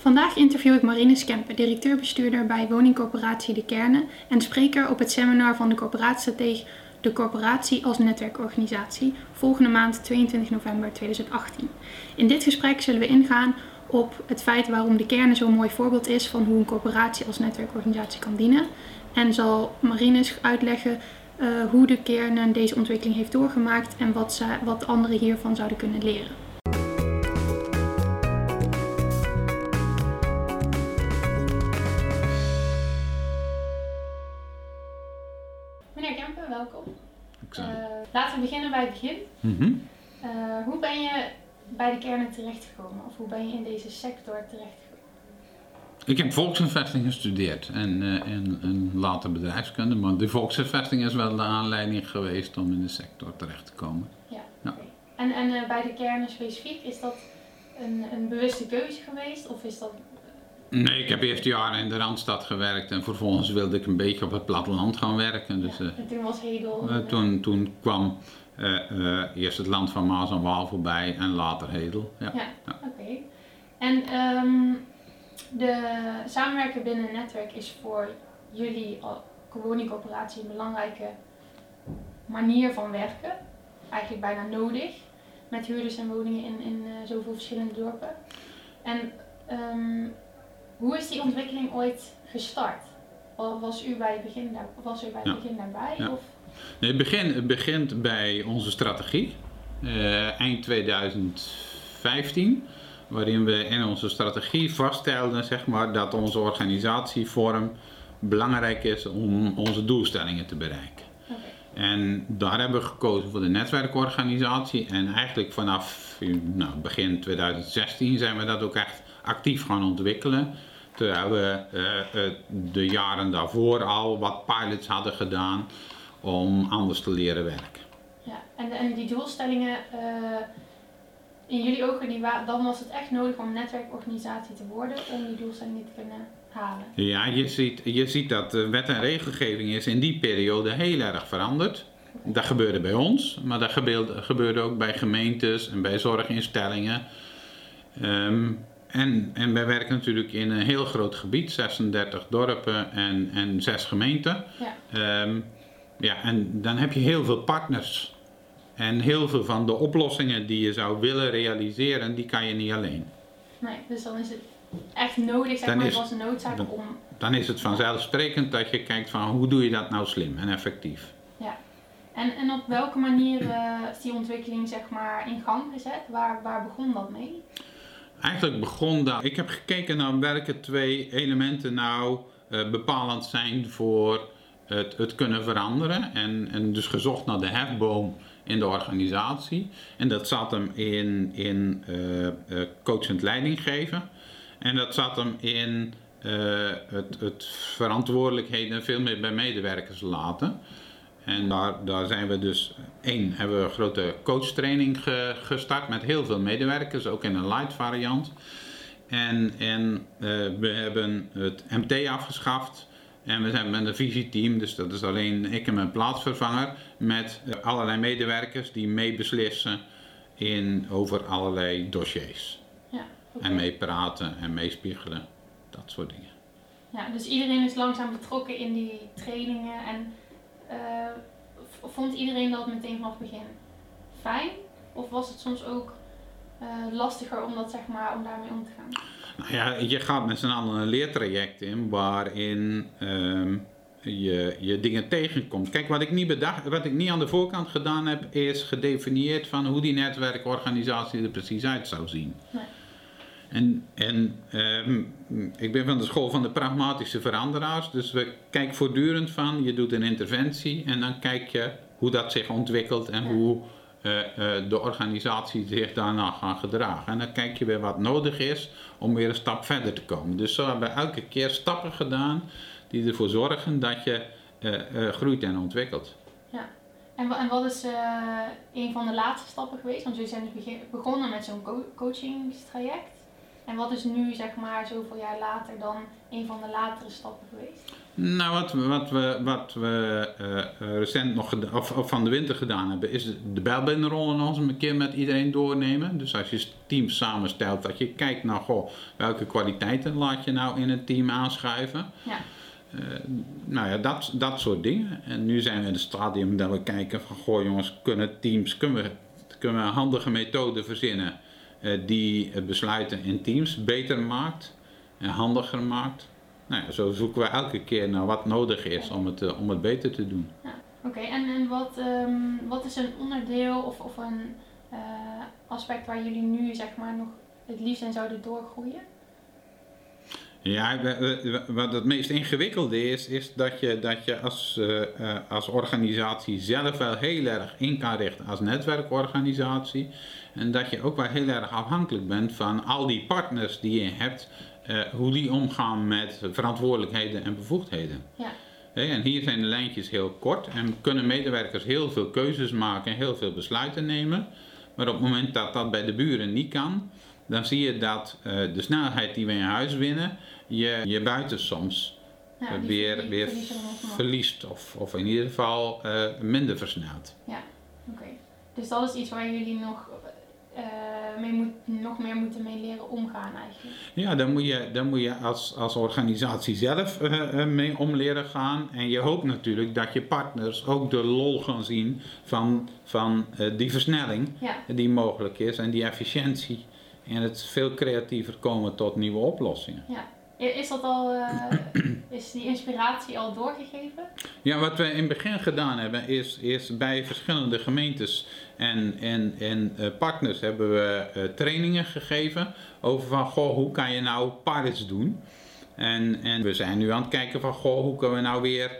Vandaag interview ik Marine Kempen, directeur-bestuurder bij woningcorporatie De Kernen en spreker op het seminar van de corporatiestratege De Corporatie als Netwerkorganisatie, volgende maand 22 november 2018. In dit gesprek zullen we ingaan op het feit waarom De Kernen zo'n mooi voorbeeld is van hoe een corporatie als netwerkorganisatie kan dienen. En zal Marines uitleggen uh, hoe De Kernen deze ontwikkeling heeft doorgemaakt en wat, ze, wat anderen hiervan zouden kunnen leren. Bij het begin. Mhm. Eh, hoe ben je bij de kernen terechtgekomen? Of hoe ben je in deze sector terechtgekomen? Ik heb volksvervesting gestudeerd en, uh, en, en, later bedrijfskunde, maar de volksvervesting is wel de aanleiding geweest om in de sector terecht te komen. Ja, ja. En, en bij de kernen specifiek, is dat een, een bewuste keuze geweest of is dat Nee, ik heb eerst jaren in de Randstad gewerkt en vervolgens wilde ik een beetje op het platteland gaan werken. Dus, ja, en toen was Hedel? Uh, toen, toen kwam uh, uh, eerst het land van Maas en Waal voorbij en later Hedel. Ja, ja. oké. En um, de samenwerken binnen een netwerk is voor jullie woningcorporatie een belangrijke manier van werken. Eigenlijk bijna nodig. Met huurders en woningen in, in zoveel verschillende dorpen. En um, hoe is die ontwikkeling ooit gestart? Was u bij het begin, daar, was u bij het begin daarbij? Ja. Of? Nee, het, begin, het begint bij onze strategie, uh, eind 2015, waarin we in onze strategie vaststelden zeg maar, dat onze organisatievorm belangrijk is om onze doelstellingen te bereiken. En daar hebben we gekozen voor de netwerkorganisatie. En eigenlijk vanaf nou, begin 2016 zijn we dat ook echt actief gaan ontwikkelen. Terwijl we uh, uh, de jaren daarvoor al wat pilots hadden gedaan om anders te leren werken. Ja, en, en die doelstellingen, uh, in jullie ogen, die dan was het echt nodig om een netwerkorganisatie te worden om die doelstellingen te kunnen halen? Ja, je ziet, je ziet dat wet en regelgeving is in die periode heel erg veranderd. Dat gebeurde bij ons, maar dat gebeurde, gebeurde ook bij gemeentes en bij zorginstellingen. Um, en, en wij werken natuurlijk in een heel groot gebied, 36 dorpen en, en 6 gemeenten. Ja. Um, ja, en dan heb je heel veel partners. En heel veel van de oplossingen die je zou willen realiseren, die kan je niet alleen. Nee, dus dan is het echt nodig, zeg dan maar, is, was een noodzaak dan, om... Dan is het vanzelfsprekend dat je kijkt van hoe doe je dat nou slim en effectief. Ja, en, en op welke manier uh, is die ontwikkeling zeg maar in gang gezet? Waar, waar begon dat mee? Eigenlijk begon dat. Ik heb gekeken naar welke twee elementen nou uh, bepalend zijn voor het, het kunnen veranderen. En, en dus gezocht naar de hefboom in de organisatie. En dat zat hem in, in uh, uh, coachend leiding geven. En dat zat hem in het, het verantwoordelijkheden veel meer bij medewerkers laten. En daar, daar zijn we dus, één, hebben we een grote coachtraining ge, gestart met heel veel medewerkers, ook in een light variant. En, en uh, we hebben het MT afgeschaft. En we zijn met een visieteam, dus dat is alleen ik en mijn plaatsvervanger, met allerlei medewerkers die meebeslissen in, over allerlei dossiers. Ja, En meepraten en meespiegelen, dat soort dingen. Ja, dus iedereen is langzaam betrokken in die trainingen en uh, vond iedereen dat meteen vanaf het begin fijn? Of was het soms ook uh, lastiger om, dat, zeg maar, om daarmee om te gaan? Nou ja, je gaat met z'n allen een leertraject in waarin uh, je, je dingen tegenkomt. Kijk, wat ik, niet bedacht, wat ik niet aan de voorkant gedaan heb, is gedefinieerd van hoe die netwerkorganisatie er precies uit zou zien. Nee. En, en ehm, ik ben van de school van de pragmatische veranderaars, dus we kijken voortdurend van, je doet een interventie en dan kijk je hoe dat zich ontwikkelt en hoe uh, uh, de organisatie zich daarna gaat gedragen. En dan kijk je weer wat nodig is om weer een stap verder te komen. Dus zo hebben we elke keer stappen gedaan die ervoor zorgen dat je uh, groeit en ontwikkelt. Ja. En, en wat is een van de laatste stappen geweest? Want jullie zijn begonnen met zo'n co coachingstraject. En wat is nu, zeg maar, zoveel jaar later dan een van de latere stappen geweest? Nou, wat, we- wat we, wat we eh, eh, recent nog of, of van de winter gedaan hebben, is de, de belbinderrol nog eens een keer met iedereen doornemen. Dus als je teams samenstelt, dat je kijkt naar goh, welke kwaliteiten laat je nou in het team aanschuiven. Ja. Eh, nou ja, dat, dat soort dingen. En nu zijn we in het stadium dat we kijken van, goh jongens, kunnen teams, kunnen we, kunnen we een handige methode verzinnen die het besluiten in teams beter maakt en handiger maakt. Nou ja, zo zoeken we elke keer naar wat nodig is om het, eh, om het beter te doen. Oké, en, en wat, ehm, wat is een onderdeel of, of een eh, aspect waar jullie nu zeg maar nog het liefst in zouden doorgroeien? Ja, wat het meest ingewikkelde is, is dat je, dat je als, eh, eh, als organisatie zelf wel heel erg in kan richten als netwerkorganisatie. En dat je ook wel heel erg afhankelijk bent van al die partners die je hebt, eh, hoe die omgaan met verantwoordelijkheden en bevoegdheden. Ja. En hier zijn de lijntjes heel kort en kunnen medewerkers heel veel keuzes maken en heel veel besluiten nemen. Maar op het moment dat dat bij de buren niet kan, dan zie je dat eh, de snelheid die we in huis winnen, je, je buiten soms Ja, eh, weer, weer verliest. Of, of in ieder geval eh, minder versnelt. Oké, dus dat is iets waar jullie nog, mee moet, nog meer moeten mee leren omgaan eigenlijk. Ja, dan moet je, dan moet je als, als organisatie zelf mee om leren gaan. En je hoopt natuurlijk dat je partners ook de lol gaan zien van, van die versnelling Ja, die mogelijk is en die efficiëntie. En het veel creatiever komen tot nieuwe oplossingen. I- is dat al, eh, is die inspiratie al doorgegeven? Ja, wat we in het begin gedaan hebben, is, is bij verschillende gemeentes en, en, en eh, partners hebben we eh, trainingen gegeven over van, goh, hoe kan je nou pilots doen? En, en we zijn nu aan het kijken van, goh, hoe kunnen we nou weer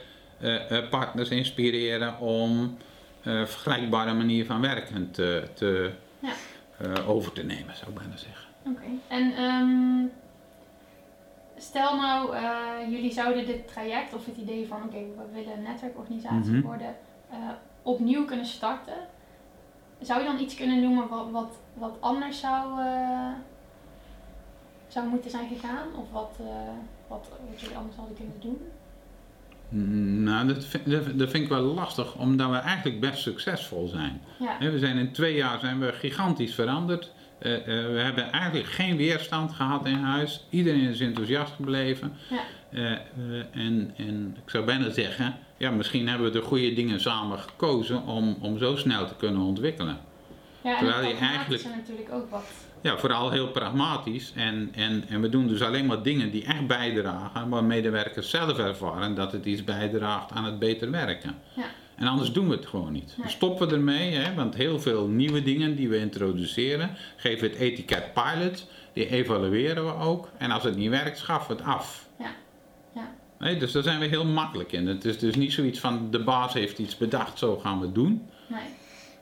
partners inspireren om vergelijkbare manier van werken te, te, Ja. Over te nemen, zou ik bijna zeggen. Oké, en ehm, stel nou, eh, jullie zouden dit traject of het idee van oké, we willen een netwerkorganisatie Mhm. worden, eh, opnieuw kunnen starten. Zou je dan iets kunnen noemen wat, wat, wat anders zou, eh, zou moeten zijn gegaan? Of wat, eh, wat, wat jullie anders hadden kunnen doen? Nou, dat vind, dat, vind ik wel lastig, omdat we eigenlijk best succesvol zijn. Ja, We zijn in twee jaar zijn we gigantisch veranderd. Eh, eh, we hebben eigenlijk geen weerstand gehad in huis. Iedereen is enthousiast gebleven. Ja. Eh, en, en ik zou bijna zeggen, ja, misschien hebben we de goede dingen samen gekozen om, om zo snel te kunnen ontwikkelen. Ja en terwijl je eigenlijk- natuurlijk ook wat. Ja, vooral heel pragmatisch. En, en, en we doen dus alleen maar dingen die echt bijdragen, waar medewerkers zelf ervaren dat het iets bijdraagt aan het beter werken. Ja. En anders doen we het gewoon niet. Nee. We stoppen ermee, hè, want heel veel nieuwe dingen die we introduceren, geven we het etiket pilot, die evalueren we ook. En als het niet werkt, schaffen we het af. Ja. Ja. Nee, dus daar zijn we heel makkelijk in. Het is dus niet zoiets van de baas heeft iets bedacht, zo gaan we het doen. Nee.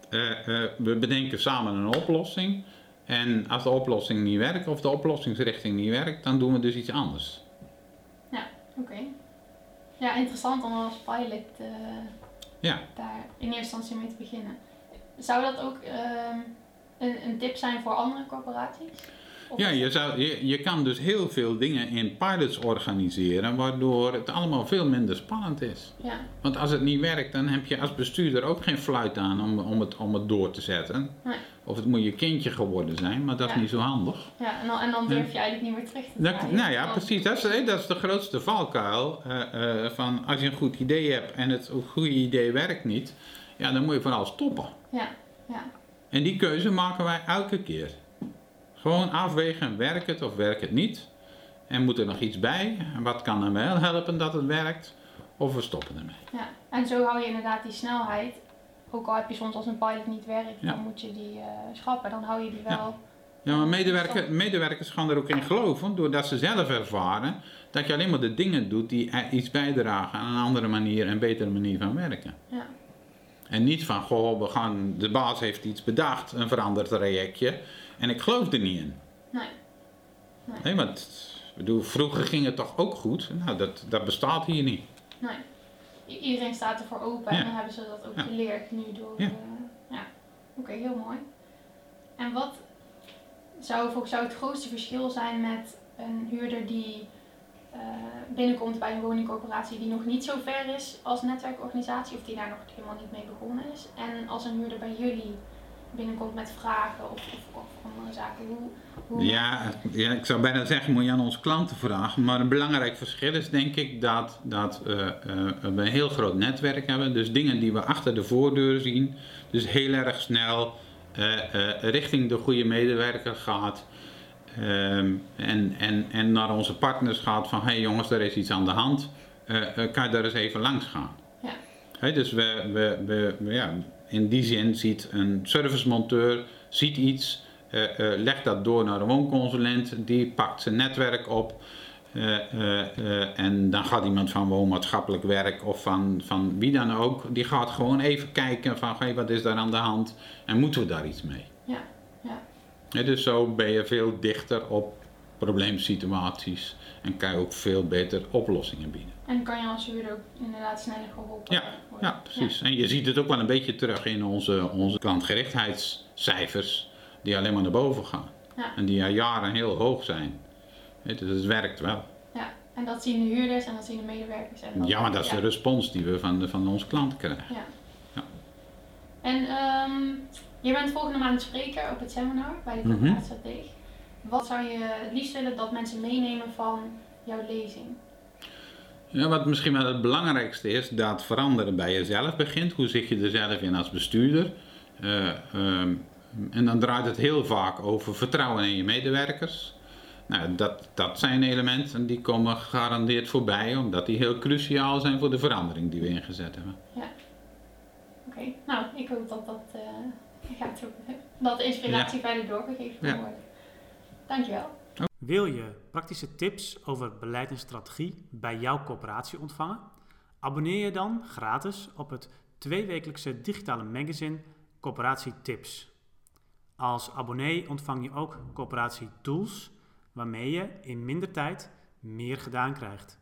Eh, eh, we bedenken samen een oplossing. En als de oplossing niet werkt of de oplossingsrichting niet werkt, dan doen we dus iets anders. Oké. Ja, interessant om als pilot eh, Ja, daar in eerste instantie mee te beginnen. Zou dat ook ehm, een, een tip zijn voor andere corporaties? Ja je, zou, je, je kan dus heel veel dingen in pilots organiseren, waardoor het allemaal veel minder spannend is. Ja, Want als het niet werkt, dan heb je als bestuurder ook geen fluit aan om, om, het, om het door te zetten. Nee. Of het moet je kindje geworden zijn, maar dat is niet zo handig. ja en, dan, en dan durf je eigenlijk niet meer terug te draaien. nou ja, precies. Dat is, dat is de grootste valkuil. eh, eh, van als je een goed idee hebt en het goede idee werkt niet, ja, dan moet je vooral stoppen. Ja, ja, En die keuze maken wij elke keer. Gewoon afwegen, werkt het of werkt het niet? En moet er nog iets bij? Wat kan er wel helpen dat het werkt? Of we stoppen ermee. ja. En zo hou je inderdaad die snelheid. Ook al heb je soms als een pilot niet werkt, Ja. dan moet je die eh, schrappen. Dan hou je die wel. Ja, maar medewerker, medewerkers gaan er ook in geloven, doordat ze zelf ervaren dat je alleen maar de dingen doet die iets bijdragen aan een andere manier en betere manier van werken. Ja, En niet van, goh, we gaan, de baas heeft iets bedacht, een veranderd trajectje, en ik geloof er niet in. nee. Nee, want bedoel, vroeger ging het toch ook goed? Nou, dat, dat bestaat hier niet. Nee. I- Iedereen staat ervoor open Ja. en dan hebben ze dat ook Ja. geleerd nu door. Ja. eh, ja. Oké, heel mooi. En wat zou jou het grootste verschil zijn met een huurder die eh, binnenkomt bij een woningcorporatie die nog niet zo ver is als netwerkorganisatie of die daar nog helemaal niet mee begonnen is. En als een huurder bij jullie binnenkomt met vragen of, of, andere zaken. Hoe, Ja, ja, ik zou bijna zeggen, moet je aan onze klanten vragen. Maar een belangrijk verschil is denk ik dat, dat eh, eh, we een heel groot netwerk hebben. Dus dingen die we achter de voordeur zien. Dus heel erg snel richting de goede medewerker gaat. Ehm, en, en, en naar onze partners gaat van, hé hey jongens, er is iets aan de hand. Eh, eh, kan je daar eens even langs gaan? Ja. Hè, dus we, we, we, we- ja, in die zin ziet een servicemonteur ziet iets, eh, legt dat door naar een woonconsulent, die pakt zijn netwerk op. en dan gaat iemand van woonmaatschappelijk werk of van, van wie dan ook, die gaat gewoon even kijken van hey, wat is daar aan de hand en moeten we daar iets mee. Ja, ja. Dus zo ben je veel dichter op probleemsituaties en kan je ook veel beter oplossingen bieden. En kan je als huurder ook inderdaad sneller geholpen Ja, worden. Ja, precies. En je ziet het ook wel een beetje terug in onze, onze klantgerichtheidscijfers, die alleen maar naar boven gaan. Ja. En die al jaren heel hoog zijn. Dus het werkt wel. Ja, en dat zien de huurders en dat zien de medewerkers. En Ja, maar dat is de respons die we van, de, van onze klanten krijgen. Ja. Ja. En ehm, je bent volgende maand spreker op het seminar bij de Mhm. corporatiestrategie. Wat zou je het liefst willen dat mensen meenemen van jouw lezing? Ja, wat misschien wel het belangrijkste is, dat veranderen bij jezelf begint. Hoe zit je er zelf in als bestuurder? Eh, ehm, en dan draait het heel vaak over vertrouwen in je medewerkers. Nou, dat, dat zijn elementen die komen gegarandeerd voorbij, omdat die heel cruciaal zijn voor de verandering die we ingezet hebben. Oké, nou, ik hoop dat dat, eh, gaat, dat de inspiratie verder doorgegeven kan Ja. worden. Dankjewel. Wil je praktische tips over beleid en strategie bij jouw corporatie ontvangen? Abonneer je dan gratis op het tweewekelijkse digitale magazine Corporatie Tips. Als abonnee ontvang je ook Corporatie Tools, waarmee je in minder tijd meer gedaan krijgt.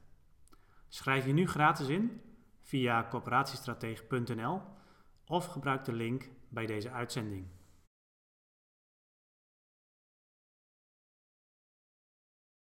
Schrijf je nu gratis in via corporatiestratege.nl of gebruik de link bij deze uitzending.